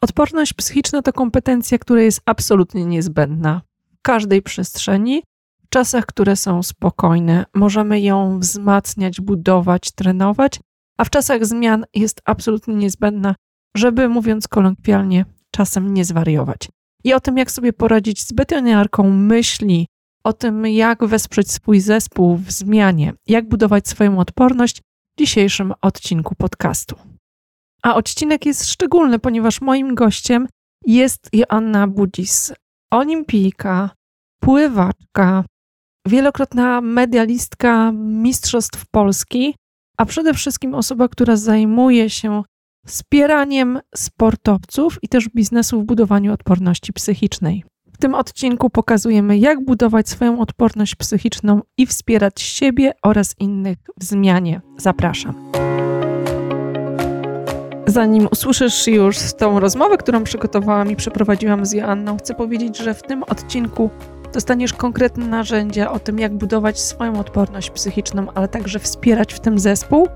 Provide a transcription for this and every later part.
Odporność psychiczna to kompetencja, która jest absolutnie niezbędna w każdej przestrzeni. W czasach, które są spokojne, możemy ją wzmacniać, budować, trenować, a w czasach zmian jest absolutnie niezbędna, żeby, mówiąc kolokwialnie, czasem nie zwariować. I o tym, jak sobie poradzić z betoniarką myśli, o tym, jak wesprzeć swój zespół w zmianie, jak budować swoją odporność w dzisiejszym odcinku podcastu. A odcinek jest szczególny, ponieważ moim gościem jest Joanna Budzis, olimpijka, pływaczka, wielokrotna medialistka Mistrzostw Polski, a przede wszystkim osoba, która zajmuje się wspieraniem sportowców i też biznesu w budowaniu odporności psychicznej. W tym odcinku pokazujemy, jak budować swoją odporność psychiczną i wspierać siebie oraz innych w zmianie. Zapraszam. Zanim usłyszysz już tą rozmowę, którą przygotowałam i przeprowadziłam z Joanną, chcę powiedzieć, że w tym odcinku dostaniesz konkretne narzędzia o tym, jak budować swoją odporność psychiczną, ale także wspierać w tym zespół.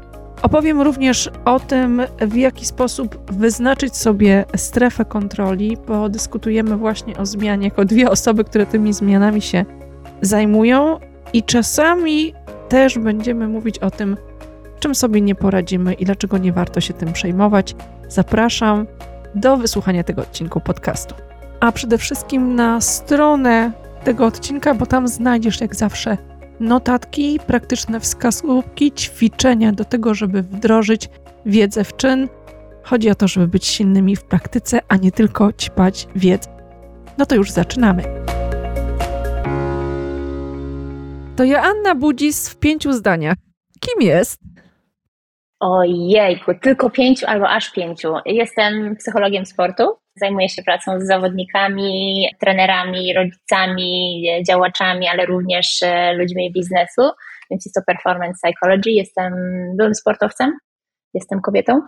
Opowiem również o tym, w jaki sposób wyznaczyć sobie strefę kontroli, bo dyskutujemy właśnie o zmianie jako dwie osoby, które tymi zmianami się zajmują, i czasami też będziemy mówić o tym, czym sobie nie poradzimy i dlaczego nie warto się tym przejmować. Zapraszam do wysłuchania tego odcinku podcastu. A przede wszystkim na stronę tego odcinka, bo tam znajdziesz jak zawsze notatki, praktyczne wskazówki, ćwiczenia do tego, żeby wdrożyć wiedzę w czyn. Chodzi o to, żeby być silnymi w praktyce, a nie tylko ćpać wiedzę. No to już zaczynamy. To Joanna Budzis w pięciu zdaniach. Kim jest? Ojejku, tylko pięciu albo aż pięciu. Jestem psychologiem sportu. Zajmuję się pracą z zawodnikami, trenerami, rodzicami, działaczami, ale również e, ludźmi biznesu, więc jest to performance psychology. Jestem byłym sportowcem, jestem kobietą,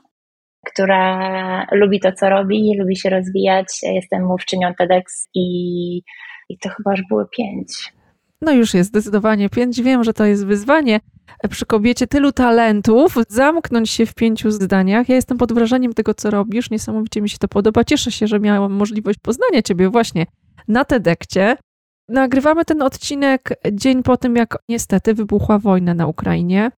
która lubi to, co robi, lubi się rozwijać. Jestem mówczynią TEDx i, i to chyba już było pięć. No już jest zdecydowanie pięć. Wiem, że to jest wyzwanie przy kobiecie tylu talentów, zamknąć się w pięciu zdaniach. Ja jestem pod wrażeniem tego, co robisz. Niesamowicie mi się to podoba. Cieszę się, że miałam możliwość poznania ciebie właśnie na TEDxcie. Nagrywamy ten odcinek dzień po tym, jak niestety wybuchła wojna na Ukrainie.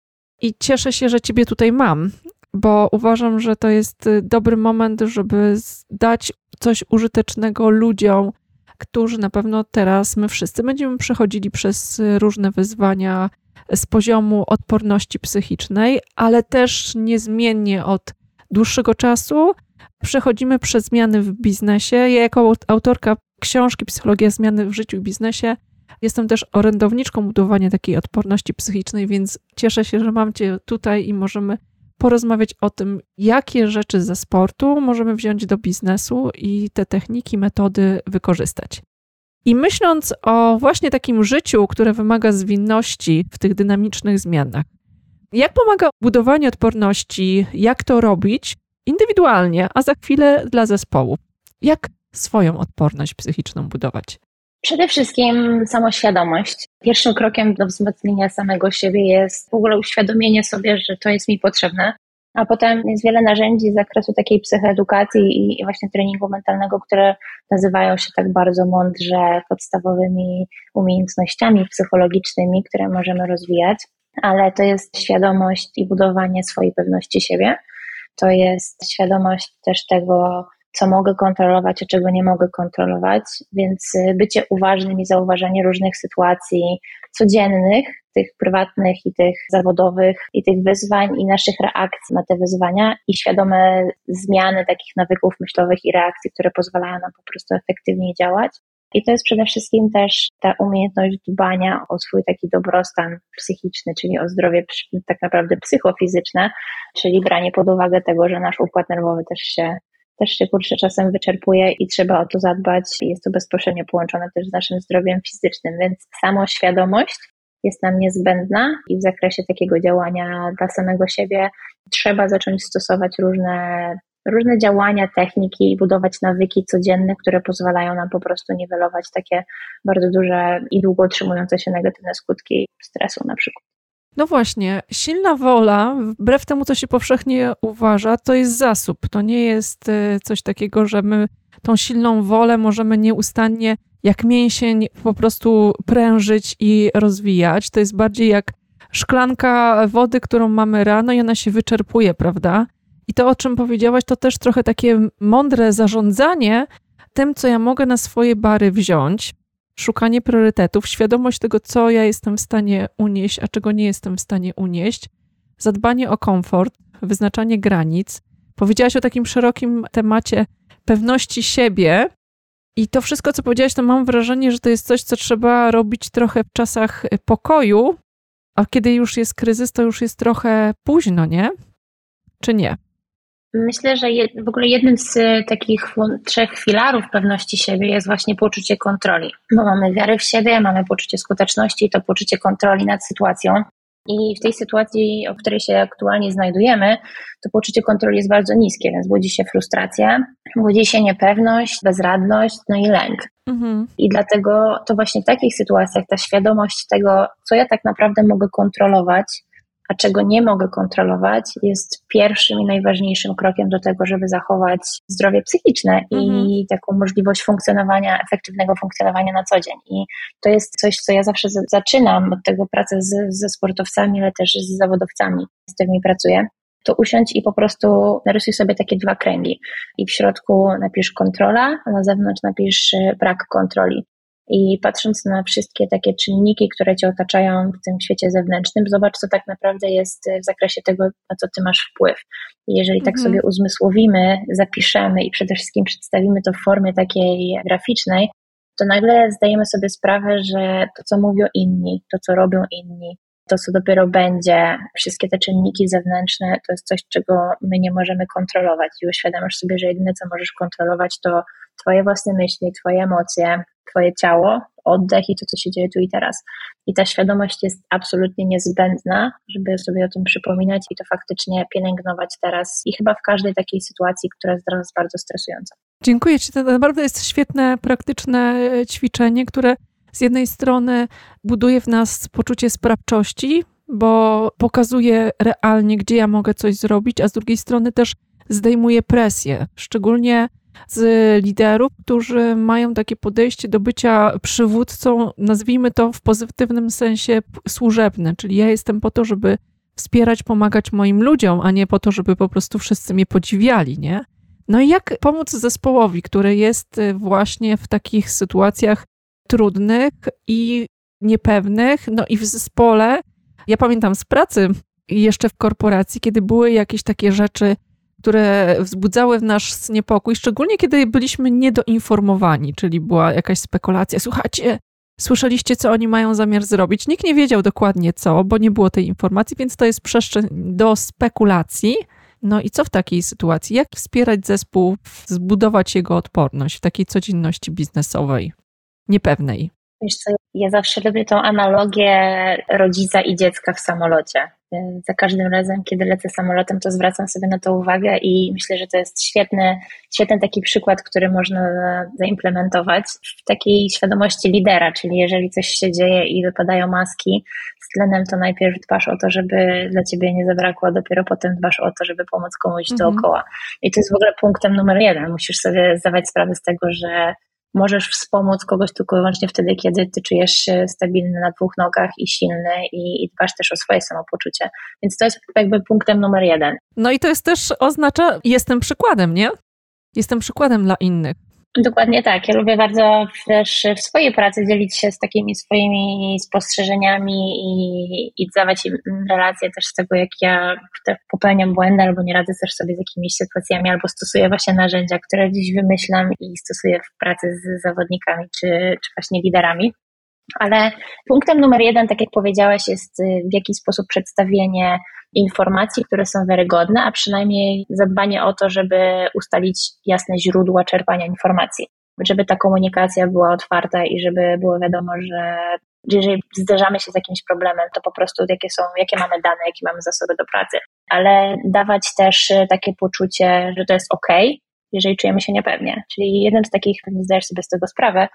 I cieszę się, że ciebie tutaj mam, bo uważam, że to jest dobry moment, żeby dać coś użytecznego ludziom, którzy na pewno teraz my wszyscy będziemy przechodzili przez różne wyzwania z poziomu odporności psychicznej, ale też niezmiennie od dłuższego czasu przechodzimy przez zmiany w biznesie. Ja, jako autorka książki Psychologia zmiany w życiu i biznesie, jestem też orędowniczką budowania takiej odporności psychicznej, więc cieszę się, że mam Cię tutaj i możemy porozmawiać o tym, jakie rzeczy ze sportu możemy wziąć do biznesu i te techniki, metody wykorzystać. I myśląc o właśnie takim życiu, które wymaga zwinności w tych dynamicznych zmianach, jak pomaga budowanie odporności, jak to robić indywidualnie, a za chwilę dla zespołu? Jak swoją odporność psychiczną budować? Przede wszystkim samoświadomość. Pierwszym krokiem do wzmocnienia samego siebie jest w ogóle uświadomienie sobie, że to jest mi potrzebne, a potem jest wiele narzędzi z zakresu takiej psychoedukacji i właśnie treningu mentalnego, które nazywają się tak bardzo mądrze podstawowymi umiejętnościami psychologicznymi, które możemy rozwijać, ale to jest świadomość i budowanie swojej pewności siebie. To jest świadomość też tego, co mogę kontrolować, a czego nie mogę kontrolować, więc bycie uważnym i zauważanie różnych sytuacji codziennych, tych prywatnych i tych zawodowych, i tych wyzwań, i naszych reakcji na te wyzwania, i świadome zmiany takich nawyków myślowych i reakcji, które pozwalają nam po prostu efektywniej działać. I to jest przede wszystkim też ta umiejętność dbania o swój taki dobrostan psychiczny, czyli o zdrowie tak naprawdę psychofizyczne, czyli branie pod uwagę tego, że nasz układ nerwowy też się też się kurczę czasem wyczerpuje i trzeba o to zadbać. Jest to bezpośrednio połączone też z naszym zdrowiem fizycznym, więc samoświadomość jest nam niezbędna i w zakresie takiego działania dla samego siebie trzeba zacząć stosować różne, różne działania, techniki i budować nawyki codzienne, które pozwalają nam po prostu niwelować takie bardzo duże i długo utrzymujące się negatywne skutki stresu na przykład. No właśnie, silna wola, wbrew temu, co się powszechnie uważa, to jest zasób. To nie jest e, coś takiego, że my tą silną wolę możemy nieustannie, jak mięsień, po prostu prężyć i rozwijać. To jest bardziej jak szklanka wody, którą mamy rano i ona się wyczerpuje, prawda? I to, o czym powiedziałaś, to też trochę takie mądre zarządzanie tym, co ja mogę na swoje bary wziąć, szukanie priorytetów, świadomość tego, co ja jestem w stanie unieść, a czego nie jestem w stanie unieść, zadbanie o komfort, wyznaczanie granic. Powiedziałaś o takim szerokim temacie pewności siebie. I to wszystko, co powiedziałaś, to mam wrażenie, że to jest coś, co trzeba robić trochę w czasach pokoju, a kiedy już jest kryzys, to już jest trochę późno, nie? Czy nie? Myślę, że w ogóle jednym z takich trzech filarów pewności siebie jest właśnie poczucie kontroli. Bo mamy wiarę w siebie, mamy poczucie skuteczności i to poczucie kontroli nad sytuacją. I w tej sytuacji, w której się aktualnie znajdujemy, to poczucie kontroli jest bardzo niskie, więc budzi się frustracja, budzi się niepewność, bezradność, no i lęk. Mhm. I dlatego to właśnie w takich sytuacjach ta świadomość tego, co ja tak naprawdę mogę kontrolować, a czego nie mogę kontrolować, jest pierwszym i najważniejszym krokiem do tego, żeby zachować zdrowie psychiczne mhm. i taką możliwość funkcjonowania, efektywnego funkcjonowania na co dzień. I to jest coś, co ja zawsze zaczynam od tego pracy z, ze sportowcami, ale też z zawodowcami, z którymi pracuję. To usiąść i po prostu narysuj sobie takie dwa kręgi. I w środku napisz kontrola, a na zewnątrz napisz brak kontroli. I patrząc na wszystkie takie czynniki, które cię otaczają w tym świecie zewnętrznym, zobacz, co tak naprawdę jest w zakresie tego, na co ty masz wpływ. I jeżeli tak mhm. sobie uzmysłowimy, zapiszemy i przede wszystkim przedstawimy to w formie takiej graficznej, to nagle zdajemy sobie sprawę, że to, co mówią inni, to, co robią inni, to, co dopiero będzie, wszystkie te czynniki zewnętrzne, to jest coś, czego my nie możemy kontrolować. I uświadamiasz sobie, że jedyne, co możesz kontrolować, to Twoje własne myśli, Twoje emocje, Twoje ciało, oddech i to, co się dzieje tu i teraz. I ta świadomość jest absolutnie niezbędna, żeby sobie o tym przypominać i to faktycznie pielęgnować teraz i chyba w każdej takiej sytuacji, która jest nas bardzo stresująca. Dziękuję Ci. To naprawdę jest świetne, praktyczne e, ćwiczenie, które z jednej strony buduje w nas poczucie sprawczości, bo pokazuje realnie, gdzie ja mogę coś zrobić, a z drugiej strony też zdejmuje presję, szczególnie z liderów, którzy mają takie podejście do bycia przywódcą, nazwijmy to w pozytywnym sensie służebne, czyli ja jestem po to, żeby wspierać, pomagać moim ludziom, a nie po to, żeby po prostu wszyscy mnie podziwiali, nie? No i jak pomóc zespołowi, który jest właśnie w takich sytuacjach trudnych i niepewnych, no i w zespole. Ja pamiętam z pracy jeszcze w korporacji, kiedy były jakieś takie rzeczy, które wzbudzały w nas niepokój, szczególnie kiedy byliśmy niedoinformowani, czyli była jakaś spekulacja. Słuchajcie, słyszeliście, co oni mają zamiar zrobić? Nikt nie wiedział dokładnie co, bo nie było tej informacji, więc to jest przestrzeń do spekulacji. No i co w takiej sytuacji? Jak wspierać zespół, zbudować jego odporność w takiej codzienności biznesowej, niepewnej? Wiesz co, ja zawsze lubię tą analogię rodzica i dziecka w samolocie. Za każdym razem, kiedy lecę samolotem, to zwracam sobie na to uwagę i myślę, że to jest świetny, świetny taki przykład, który można zaimplementować w takiej świadomości lidera, czyli jeżeli coś się dzieje i wypadają maski z tlenem, to najpierw dbasz o to, żeby dla ciebie nie zabrakło, a dopiero potem dbasz o to, żeby pomóc komuś mhm. dookoła. I to jest w ogóle punktem numer jeden. Musisz sobie zdawać sprawę z tego, że możesz wspomóc kogoś tylko wyłącznie wtedy, kiedy ty czujesz się stabilny na dwóch nogach i silny i, i dbasz też o swoje samopoczucie. Więc to jest jakby punktem numer jeden. No i to jest też oznacza, jestem przykładem, nie? Jestem przykładem dla innych. Dokładnie tak. Ja lubię bardzo też w swojej pracy dzielić się z takimi swoimi spostrzeżeniami i, i dawać im relacje też z tego, jak ja popełniam błędy albo nie radzę też sobie z jakimiś sytuacjami, albo stosuję właśnie narzędzia, które dziś wymyślam i stosuję w pracy z zawodnikami czy, czy właśnie liderami. Ale punktem numer jeden, tak jak powiedziałaś, jest w jaki sposób przedstawienie informacji, które są wiarygodne, a przynajmniej zadbanie o to, żeby ustalić jasne źródła czerpania informacji, żeby ta komunikacja była otwarta i żeby było wiadomo, że jeżeli zderzamy się z jakimś problemem, to po prostu jakie są, jakie mamy dane, jakie mamy zasoby do pracy, ale dawać też takie poczucie, że to jest ok, jeżeli czujemy się niepewnie. Czyli jednym z takich, pewnie zdajesz sobie z tego sprawę,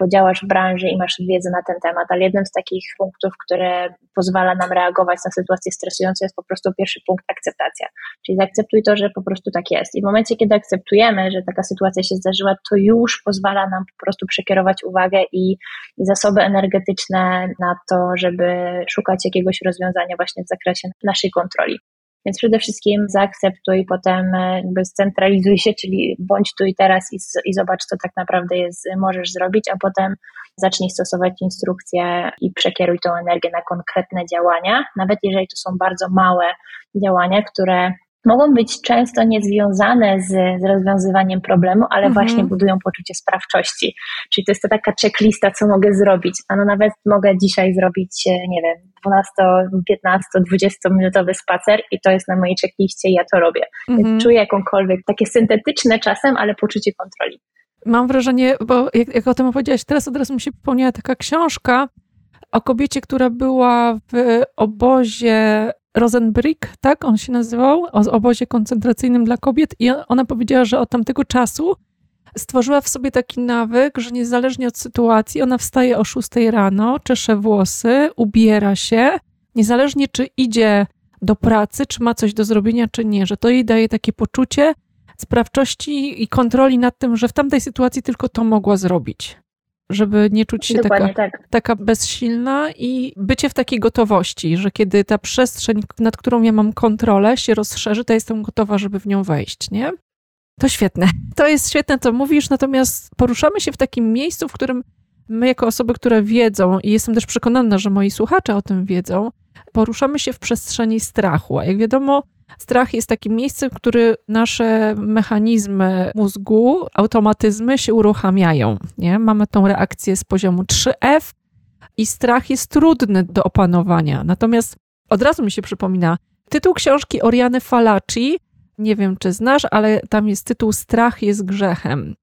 bo działasz w branży i masz wiedzę na ten temat, ale jednym z takich punktów, które pozwala nam reagować na sytuacje stresujące jest po prostu pierwszy punkt akceptacja. Czyli zaakceptuj to, że po prostu tak jest. I w momencie, kiedy akceptujemy, że taka sytuacja się zdarzyła, to już pozwala nam po prostu przekierować uwagę i, i zasoby energetyczne na to, żeby szukać jakiegoś rozwiązania właśnie w zakresie naszej kontroli. Więc przede wszystkim zaakceptuj, potem e, jakby scentralizuj się, czyli bądź tu i teraz i, i zobacz, co tak naprawdę jest, możesz zrobić, a potem zacznij stosować instrukcje i przekieruj tą energię na konkretne działania, nawet jeżeli to są bardzo małe działania, które mogą być często niezwiązane z, z rozwiązywaniem problemu, ale mhm. właśnie budują poczucie sprawczości. Czyli to jest to taka checklista, co mogę zrobić. A no nawet mogę dzisiaj zrobić, e, nie wiem, 12, 15, 20 minutowy spacer i to jest na mojej checkliście i ja to robię. Mhm. Więc czuję jakąkolwiek, takie syntetyczne czasem, ale poczucie kontroli. Mam wrażenie, bo jak, jak o tym opowiedziałaś, teraz od razu mi się przypomniała taka książka o kobiecie, która była w obozie Rosenbrick, tak on się nazywał, o obozie koncentracyjnym dla kobiet i ona powiedziała, że od tamtego czasu stworzyła w sobie taki nawyk, że niezależnie od sytuacji, ona wstaje o 6 rano, czesze włosy, ubiera się, niezależnie czy idzie do pracy, czy ma coś do zrobienia, czy nie, że to jej daje takie poczucie sprawczości i kontroli nad tym, że w tamtej sytuacji tylko to mogła zrobić żeby nie czuć się taka, tak. taka bezsilna i bycie w takiej gotowości, że kiedy ta przestrzeń, nad którą ja mam kontrolę, się rozszerzy, to jestem gotowa, żeby w nią wejść, nie? To świetne. To jest świetne, co mówisz, natomiast poruszamy się w takim miejscu, w którym my, jako osoby, które wiedzą, i jestem też przekonana, że moi słuchacze o tym wiedzą, poruszamy się w przestrzeni strachu. A jak wiadomo, Strach jest takim miejscem, w którym nasze mechanizmy mózgu, automatyzmy się uruchamiają. Nie? Mamy tą reakcję z poziomu 3F i strach jest trudny do opanowania. Natomiast od razu mi się przypomina tytuł książki Oriany Falaci. Nie wiem, czy znasz, ale tam jest tytuł Strach jest grzechem.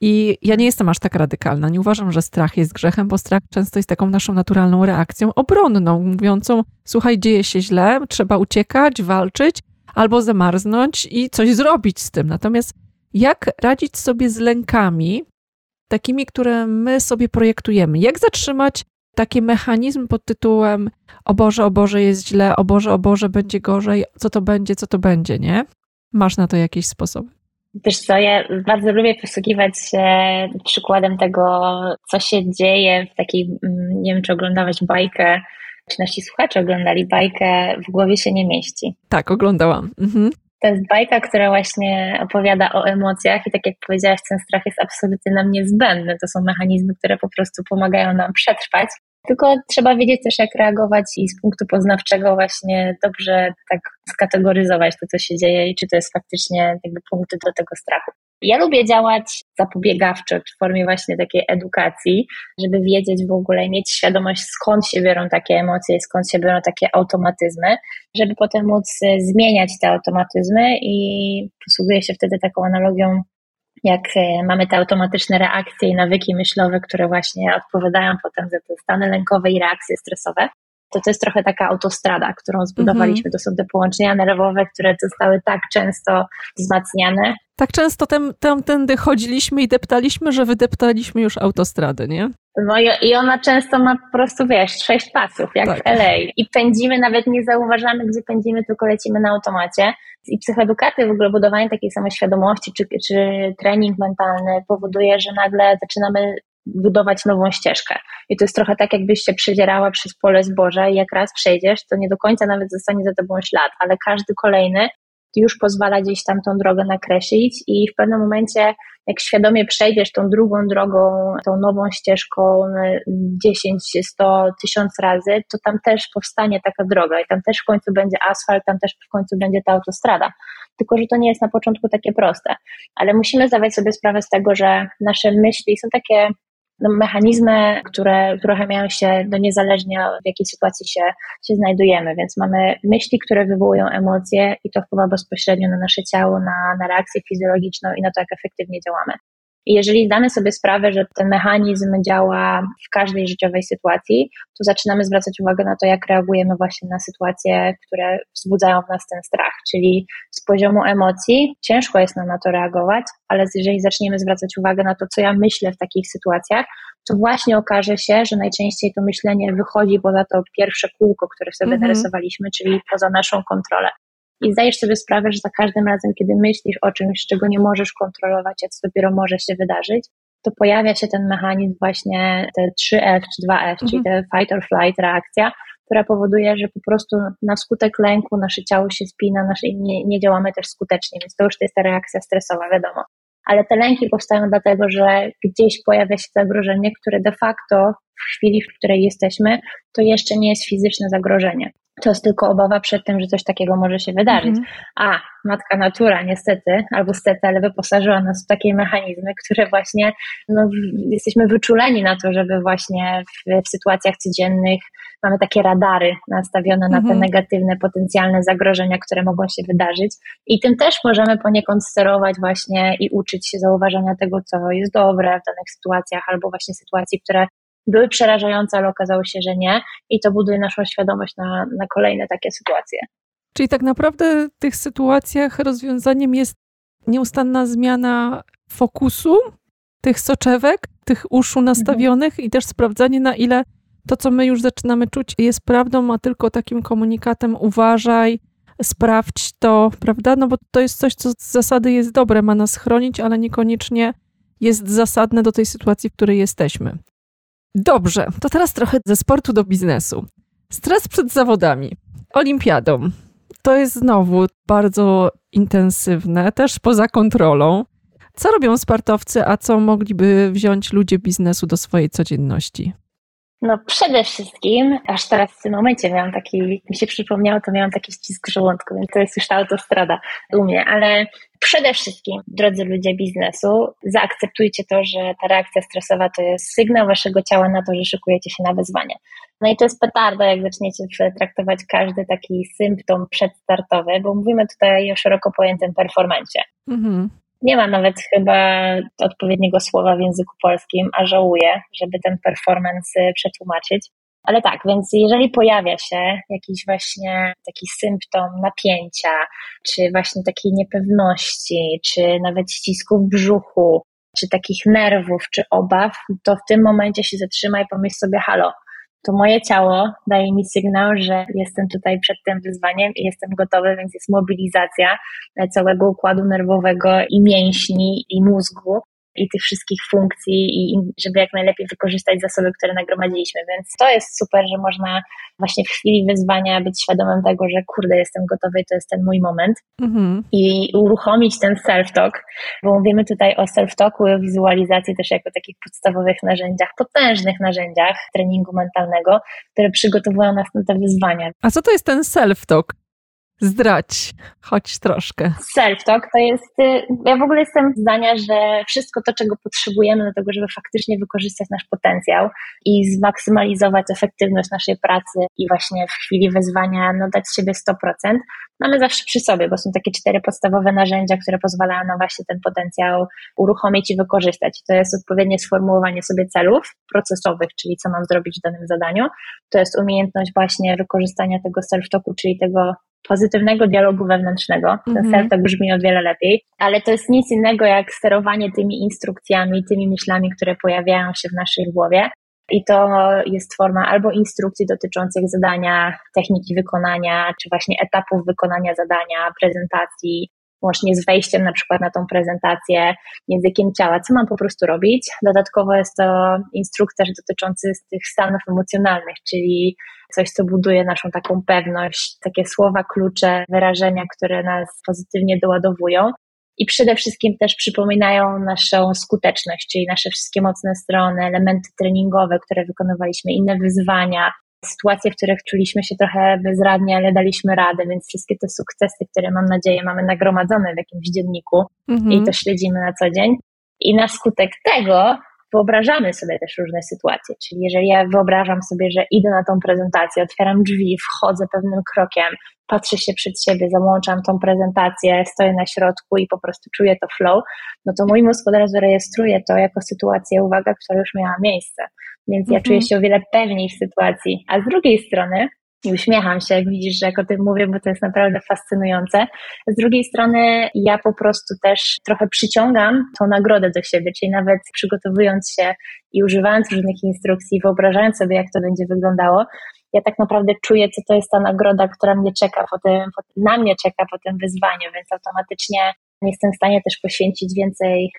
I ja nie jestem aż tak radykalna. Nie uważam, że strach jest grzechem, bo strach często jest taką naszą naturalną reakcją obronną, mówiącą: słuchaj, dzieje się źle, trzeba uciekać, walczyć albo zamarznąć i coś zrobić z tym. Natomiast jak radzić sobie z lękami, takimi, które my sobie projektujemy? Jak zatrzymać taki mechanizm pod tytułem: O Boże, o Boże, jest źle, o Boże, o Boże, będzie gorzej, co to będzie, co to będzie, nie? Masz na to jakieś sposoby? Wiesz co, ja bardzo lubię posługiwać się przykładem tego, co się dzieje w takiej, mm, nie wiem, czy oglądałaś bajkę, czy nasi słuchacze oglądali bajkę W głowie się nie mieści. Tak, oglądałam. Mhm. To jest bajka, która właśnie opowiada o emocjach i tak jak powiedziałaś, ten strach jest absolutnie nam niezbędny. To są mechanizmy, które po prostu pomagają nam przetrwać. Tylko trzeba wiedzieć też, jak reagować i z punktu poznawczego właśnie dobrze tak skategoryzować to, co się dzieje i czy to jest faktycznie jakby punkty do tego strachu. Ja lubię działać zapobiegawczo w formie właśnie takiej edukacji, żeby wiedzieć w ogóle, mieć świadomość skąd się biorą takie emocje, skąd się biorą takie automatyzmy, żeby potem móc zmieniać te automatyzmy i posługuję się wtedy taką analogią jak e, mamy te automatyczne reakcje i nawyki myślowe, które właśnie odpowiadają potem za te stany lękowe i reakcje stresowe, to to jest trochę taka autostrada, którą zbudowaliśmy. Mm -hmm. To są te połączenia nerwowe, które zostały tak często wzmacniane. Tak często tam, tamtędy chodziliśmy i deptaliśmy, że wydeptaliśmy już autostradę, nie? No i, i ona często ma po prostu, wiesz, sześć pasów, jak tak. w LA. I pędzimy, nawet nie zauważamy, gdzie pędzimy, tylko lecimy na automacie. I psychoedukacja, w ogóle budowanie takiej samoświadomości, czy, czy trening mentalny powoduje, że nagle zaczynamy budować nową ścieżkę. I to jest trochę tak, jakbyś się przedzierała przez pole zboża i jak raz przejdziesz, to nie do końca nawet zostanie za tobą ślad, ale każdy kolejny już pozwala gdzieś tam tą drogę nakreślić i w pewnym momencie, jak świadomie przejdziesz tą drugą drogą, tą nową ścieżką 10, 100, 1000 razy, to tam też powstanie taka droga i tam też w końcu będzie asfalt, tam też w końcu będzie ta autostrada. Tylko, że to nie jest na początku takie proste. Ale musimy zdawać sobie sprawę z tego, że nasze myśli są takie no, mechanizmy, które uruchamiają się do niezależnie w jakiej sytuacji się, się znajdujemy, więc mamy myśli, które wywołują emocje i to wpływa bezpośrednio na nasze ciało, na, na reakcję fizjologiczną i na to, jak efektywnie działamy. I jeżeli zdamy sobie sprawę, że ten mechanizm działa w każdej życiowej sytuacji, to zaczynamy zwracać uwagę na to, jak reagujemy właśnie na sytuacje, które wzbudzają w nas ten strach. Czyli z poziomu emocji ciężko jest nam na to reagować, ale jeżeli zaczniemy zwracać uwagę na to, co ja myślę w takich sytuacjach, to właśnie okaże się, że najczęściej to myślenie wychodzi poza to pierwsze kółko, które sobie mhm. narysowaliśmy, czyli poza naszą kontrolę i zdajesz sobie sprawę, że za każdym razem, kiedy myślisz o czymś, czego nie możesz kontrolować, a co dopiero może się wydarzyć, to pojawia się ten mechanizm właśnie te 3F czy 2F, mhm. czyli te fight or flight reakcja, która powoduje, że po prostu na skutek lęku nasze ciało się spina, nasze, nie, nie działamy też skutecznie, więc to już to jest ta reakcja stresowa, wiadomo. Ale te lęki powstają dlatego, że gdzieś pojawia się zagrożenie, które de facto w chwili, w której jesteśmy, to jeszcze nie jest fizyczne zagrożenie to jest tylko obawa przed tym, że coś takiego może się wydarzyć. Mm. A matka natura niestety, albo stety, ale wyposażyła nas w takie mechanizmy, które właśnie no, jesteśmy wyczuleni na to, żeby właśnie w, w sytuacjach codziennych mamy takie radary nastawione na te mhm. negatywne, potencjalne zagrożenia, które mogą się wydarzyć. I tym też możemy poniekąd sterować właśnie i uczyć się zauważania tego, co jest dobre w danych sytuacjach, albo właśnie sytuacji, które były przerażające, ale okazało się, że nie, i to buduje naszą świadomość na, na kolejne takie sytuacje. Czyli tak naprawdę w tych sytuacjach rozwiązaniem jest nieustanna zmiana fokusu, tych soczewek, tych uszu nastawionych mhm. i też sprawdzanie, na ile to, co my już zaczynamy czuć, jest prawdą, a tylko takim komunikatem uważaj, sprawdź to, prawda? No bo to jest coś, co z zasady jest dobre, ma nas chronić, ale niekoniecznie jest zasadne do tej sytuacji, w której jesteśmy. Dobrze, to teraz trochę ze sportu do biznesu. Stres przed zawodami, olimpiadą. To jest znowu bardzo intensywne, też poza kontrolą. Co robią sportowcy, a co mogliby wziąć ludzie biznesu do swojej codzienności? No przede wszystkim, aż teraz w tym momencie miałam taki, mi się przypomniało, to miałam taki ścisk żołądku, więc to jest już ta autostrada u mnie, ale przede wszystkim, drodzy ludzie biznesu, zaakceptujcie to, że ta reakcja stresowa to jest sygnał waszego ciała na to, że szykujecie się na wyzwanie. No i to jest petarda, jak zaczniecie traktować każdy taki symptom przedstartowy, bo mówimy tutaj o szeroko pojętym performancie. Mhm. Nie ma nawet chyba odpowiedniego słowa w języku polskim, a żałuję, żeby ten performance przetłumaczyć. Ale tak, więc jeżeli pojawia się jakiś właśnie taki symptom napięcia, czy właśnie takiej niepewności, czy nawet ścisku w brzuchu, czy takich nerwów, czy obaw, to w tym momencie się zatrzymaj i pomyśl sobie, halo, to moje ciało daje mi sygnał, że jestem tutaj przed tym wyzwaniem i jestem gotowy, więc jest mobilizacja całego układu nerwowego i mięśni i mózgu i tych wszystkich funkcji i żeby jak najlepiej wykorzystać zasoby, które nagromadziliśmy. Więc to jest super, że można właśnie w chwili wyzwania być świadomym tego, że kurde, jestem gotowy i to jest ten mój moment mhm. i uruchomić ten self-talk, bo mówimy tutaj o self-talku i o wizualizacji też jako takich podstawowych narzędziach, potężnych narzędziach treningu mentalnego, które przygotowują nas na te wyzwania. A co to jest ten self-talk? Zdrać, choć troszkę. Self-talk to jest, y, ja w ogóle jestem zdania, że wszystko to, czego potrzebujemy do tego, żeby faktycznie wykorzystać nasz potencjał i zmaksymalizować efektywność naszej pracy i właśnie w chwili wyzwania no, dać siebie 100%, mamy zawsze przy sobie, bo są takie cztery podstawowe narzędzia, które pozwalają nam właśnie ten potencjał uruchomić i wykorzystać. To jest odpowiednie sformułowanie sobie celów procesowych, czyli co mam zrobić w danym zadaniu. To jest umiejętność właśnie wykorzystania tego self-talku, czyli tego pozytywnego dialogu wewnętrznego. Ten mm -hmm. tak brzmi o wiele lepiej, ale to jest nic innego jak sterowanie tymi instrukcjami, tymi myślami, które pojawiają się w naszej głowie. I to jest forma albo instrukcji dotyczących zadania, techniki wykonania, czy właśnie etapów wykonania zadania, prezentacji, łącznie z wejściem na przykład na tą prezentację językiem ciała, co mam po prostu robić. Dodatkowo jest to instrukcja dotyczący tych stanów emocjonalnych, czyli coś, co buduje naszą taką pewność, takie słowa klucze, wyrażenia, które nas pozytywnie doładowują. I przede wszystkim też przypominają naszą skuteczność, czyli nasze wszystkie mocne strony, elementy treningowe, które wykonywaliśmy, inne wyzwania, sytuacje, w których czuliśmy się trochę bezradnie, ale daliśmy radę, więc wszystkie te sukcesy, które mam nadzieję mamy nagromadzone w jakimś dzienniku mhm. i to śledzimy na co dzień. I na skutek tego wyobrażamy sobie też różne sytuacje. Czyli jeżeli ja wyobrażam sobie, że idę na tą prezentację, otwieram drzwi, wchodzę pewnym krokiem, patrzę się przed siebie, załączam tą prezentację, stoję na środku i po prostu czuję to flow, no to mój mózg od razu rejestruje to jako sytuację, uwaga, która już miała miejsce. Więc ja czuję mhm. się o wiele pewniej w sytuacji. A z drugiej strony, i uśmiecham się, jak widzisz, że jak o tym mówię, bo to jest naprawdę fascynujące. Z drugiej strony, ja po prostu też trochę przyciągam tą nagrodę do siebie, czyli nawet przygotowując się i używając różnych instrukcji, wyobrażając sobie, jak to będzie wyglądało, ja tak naprawdę czuję, co to jest ta nagroda, która mnie czeka po tym, na mnie czeka po tym wyzwaniu, więc automatycznie jestem w stanie też poświęcić więcej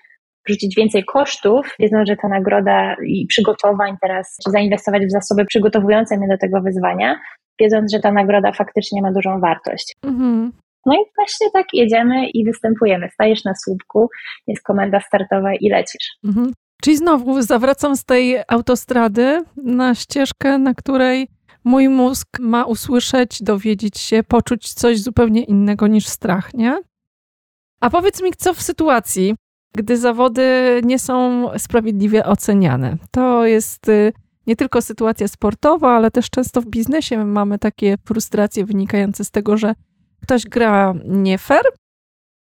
wrzucić więcej kosztów, wiedząc, że ta nagroda i przygotowań teraz, czy zainwestować w zasoby przygotowujące mnie do tego wyzwania, wiedząc, że ta nagroda faktycznie ma dużą wartość. Mhm. No i właśnie tak jedziemy i występujemy. Stajesz na słupku, jest komenda startowa i lecisz. Mhm. Czyli znowu zawracam z tej autostrady na ścieżkę, na której mój mózg ma usłyszeć, dowiedzieć się, poczuć coś zupełnie innego niż strach, nie? A powiedz mi, co w sytuacji, gdy zawody nie są sprawiedliwie oceniane? To jest y, nie tylko sytuacja sportowa, ale też często w biznesie mamy takie frustracje wynikające z tego, że ktoś gra nie fair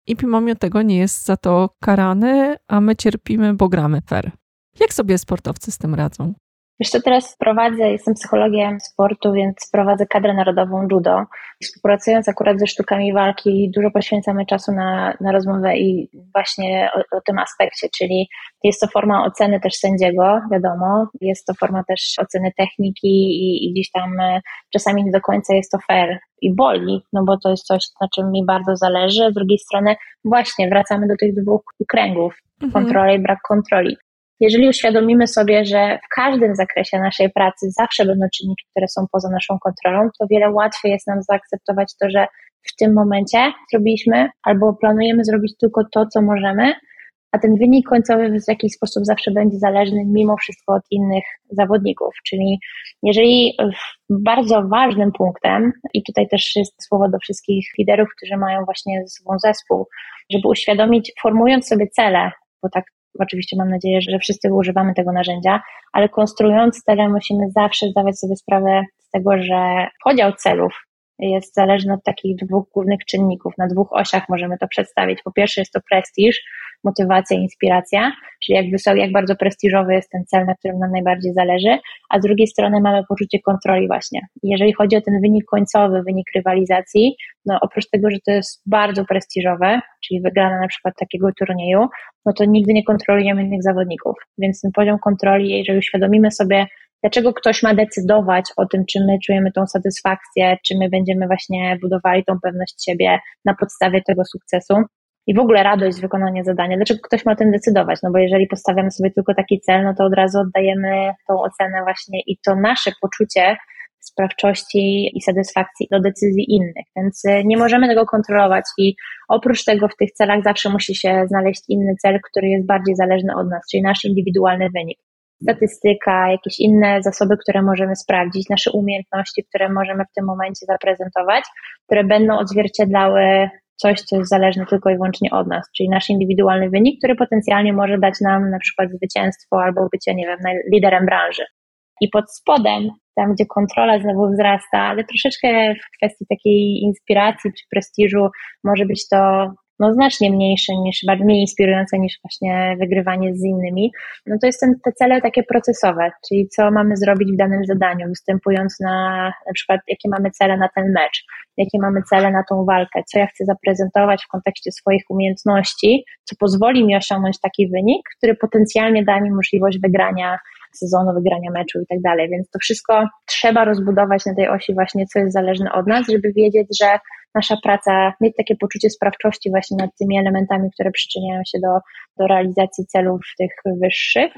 i pomimo tego nie jest za to karany, a my cierpimy, bo gramy fair. Jak sobie sportowcy z tym radzą? Wiesz co, teraz prowadzę, jestem psychologiem sportu, więc prowadzę kadrę narodową judo. Współpracując akurat ze sztukami walki, dużo poświęcamy czasu na, na rozmowę i właśnie o, o, tym aspekcie, czyli jest to forma oceny też sędziego, wiadomo, jest to forma też oceny techniki i, i gdzieś tam e, czasami nie do końca jest to fair i boli, no bo to jest coś, na czym mi bardzo zależy. Z drugiej strony właśnie wracamy do tych dwóch kręgów, mhm. kontroli i brak kontroli. Jeżeli uświadomimy sobie, że w każdym zakresie naszej pracy zawsze będą czynniki, które są poza naszą kontrolą, to wiele łatwiej jest nam zaakceptować to, że w tym momencie zrobiliśmy albo planujemy zrobić tylko to, co możemy, a ten wynik końcowy w jakiś sposób zawsze będzie zależny mimo wszystko od innych zawodników. Czyli jeżeli bardzo ważnym punktem, i tutaj też jest słowo do wszystkich liderów, którzy mają właśnie ze sobą zespół, żeby uświadomić, formując sobie cele, bo tak Oczywiście mam nadzieję, że wszyscy używamy tego narzędzia, ale konstruując cele musimy zawsze zdawać sobie sprawę z tego, że podział celów jest zależny od takich dwóch głównych czynników. Na dwóch osiach możemy to przedstawić. Po pierwsze jest to prestiż, motywacja inspiracja, czyli jak wysoki, jak bardzo prestiżowy jest ten cel, na którym nam najbardziej zależy, a z drugiej strony mamy poczucie kontroli właśnie. Jeżeli chodzi o ten wynik końcowy, wynik rywalizacji, no oprócz tego, że to jest bardzo prestiżowe, czyli wygrana na przykład takiego turnieju, no to nigdy nie kontrolujemy innych zawodników, więc ten poziom kontroli, jeżeli uświadomimy sobie, dlaczego ktoś ma decydować o tym, czy my czujemy tą satysfakcję, czy my będziemy właśnie budowali tą pewność siebie na podstawie tego sukcesu, i w ogóle radość z wykonania zadania. Dlaczego ktoś ma o tym decydować? No bo jeżeli postawiamy sobie tylko taki cel, no to od razu oddajemy tą ocenę właśnie i to nasze poczucie sprawczości i satysfakcji do decyzji innych, więc y, nie możemy tego kontrolować i oprócz tego w tych celach zawsze musi się znaleźć inny cel, który jest bardziej zależny od nas, czyli nasz indywidualny wynik. Statystyka, jakieś inne zasoby, które możemy sprawdzić, nasze umiejętności, które możemy w tym momencie zaprezentować, które będą odzwierciedlały coś, co jest zależne tylko i wyłącznie od nas, czyli nasz indywidualny wynik, który potencjalnie może dać nam na przykład zwycięstwo albo bycie, nie wiem, liderem branży. I pod spodem, tam gdzie kontrola znowu wzrasta, ale troszeczkę w kwestii takiej inspiracji czy prestiżu, może być to no, znacznie mniejsze niż, mniej inspirujące niż właśnie wygrywanie z innymi, no to jest ten, te cele takie procesowe, czyli co mamy zrobić w danym zadaniu, występując na na przykład jakie mamy cele na ten mecz, jakie mamy cele na tą walkę, co ja chcę zaprezentować w kontekście swoich umiejętności, co pozwoli mi osiągnąć taki wynik, który potencjalnie da mi możliwość wygrania sezonu, wygrania meczu i tak dalej. Więc to wszystko trzeba rozbudować na tej osi właśnie, co jest zależne od nas, żeby wiedzieć, że nasza praca, mieć takie poczucie sprawczości właśnie nad tymi elementami, które przyczyniają się do, do realizacji celów tych wyższych,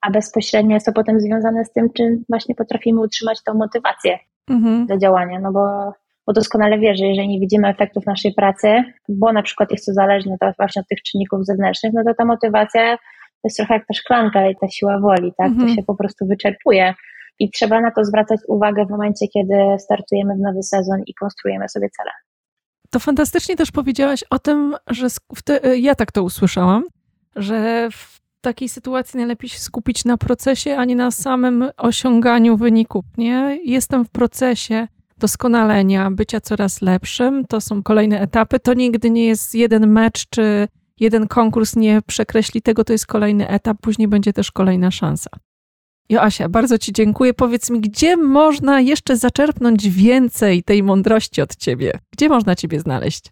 a bezpośrednio jest to potem związane z tym, czy właśnie potrafimy utrzymać tą motywację mhm. do działania, no bo, bo doskonale wiesz, że jeżeli nie widzimy efektów naszej pracy, bo na przykład jest to zależne to właśnie od tych czynników zewnętrznych, no to ta motywacja to jest trochę jak ta szklanka i ta siła woli, tak? Mhm. To się po prostu wyczerpuje. I trzeba na to zwracać uwagę w momencie, kiedy startujemy w nowy sezon i konstruujemy sobie cele. To fantastycznie też powiedziałaś o tym, że te, ja tak to usłyszałam, że w takiej sytuacji najlepiej się skupić na procesie, a nie na samym osiąganiu wyników, nie? Jestem w procesie doskonalenia, bycia coraz lepszym. To są kolejne etapy. To nigdy nie jest jeden mecz czy jeden konkurs nie przekreśli tego, to jest kolejny etap, później będzie też kolejna szansa. Joasia, bardzo Ci dziękuję. Powiedz mi, gdzie można jeszcze zaczerpnąć więcej tej mądrości od Ciebie? Gdzie można Ciebie znaleźć?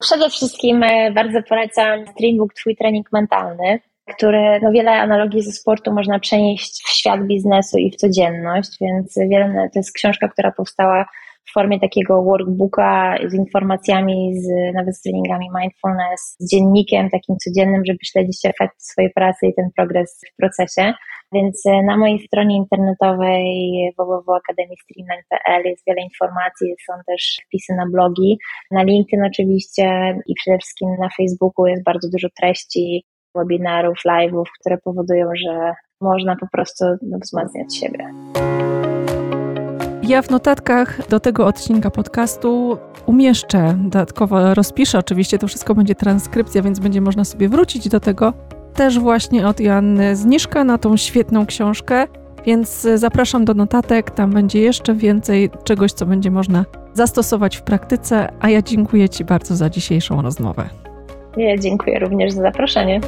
Przede wszystkim e, bardzo polecam Streambook Twój trening mentalny, który no wiele analogii ze sportu można przenieść w świat biznesu i w codzienność, więc wiele, to jest książka, która powstała w formie takiego workbooka z informacjami, z, nawet z treningami mindfulness, z dziennikiem takim codziennym, żeby śledzić efekt swojej pracy i ten progres w procesie. Więc e, na mojej stronie internetowej www.akademiestreamline.pl jest wiele informacji, są też wpisy na blogi, na LinkedIn oczywiście i przede wszystkim na Facebooku jest bardzo dużo treści, webinarów, live'ów, które powodują, że można po prostu no, wzmacniać siebie. Ja w notatkach do tego odcinka podcastu umieszczę, dodatkowo rozpiszę, oczywiście to wszystko będzie transkrypcja, więc będzie można sobie wrócić do tego. Też właśnie od Joanny zniżka na tą świetną książkę, więc zapraszam do notatek, tam będzie jeszcze więcej czegoś, co będzie można zastosować w praktyce, a ja dziękuję Ci bardzo za dzisiejszą rozmowę. Ja dziękuję również za zaproszenie.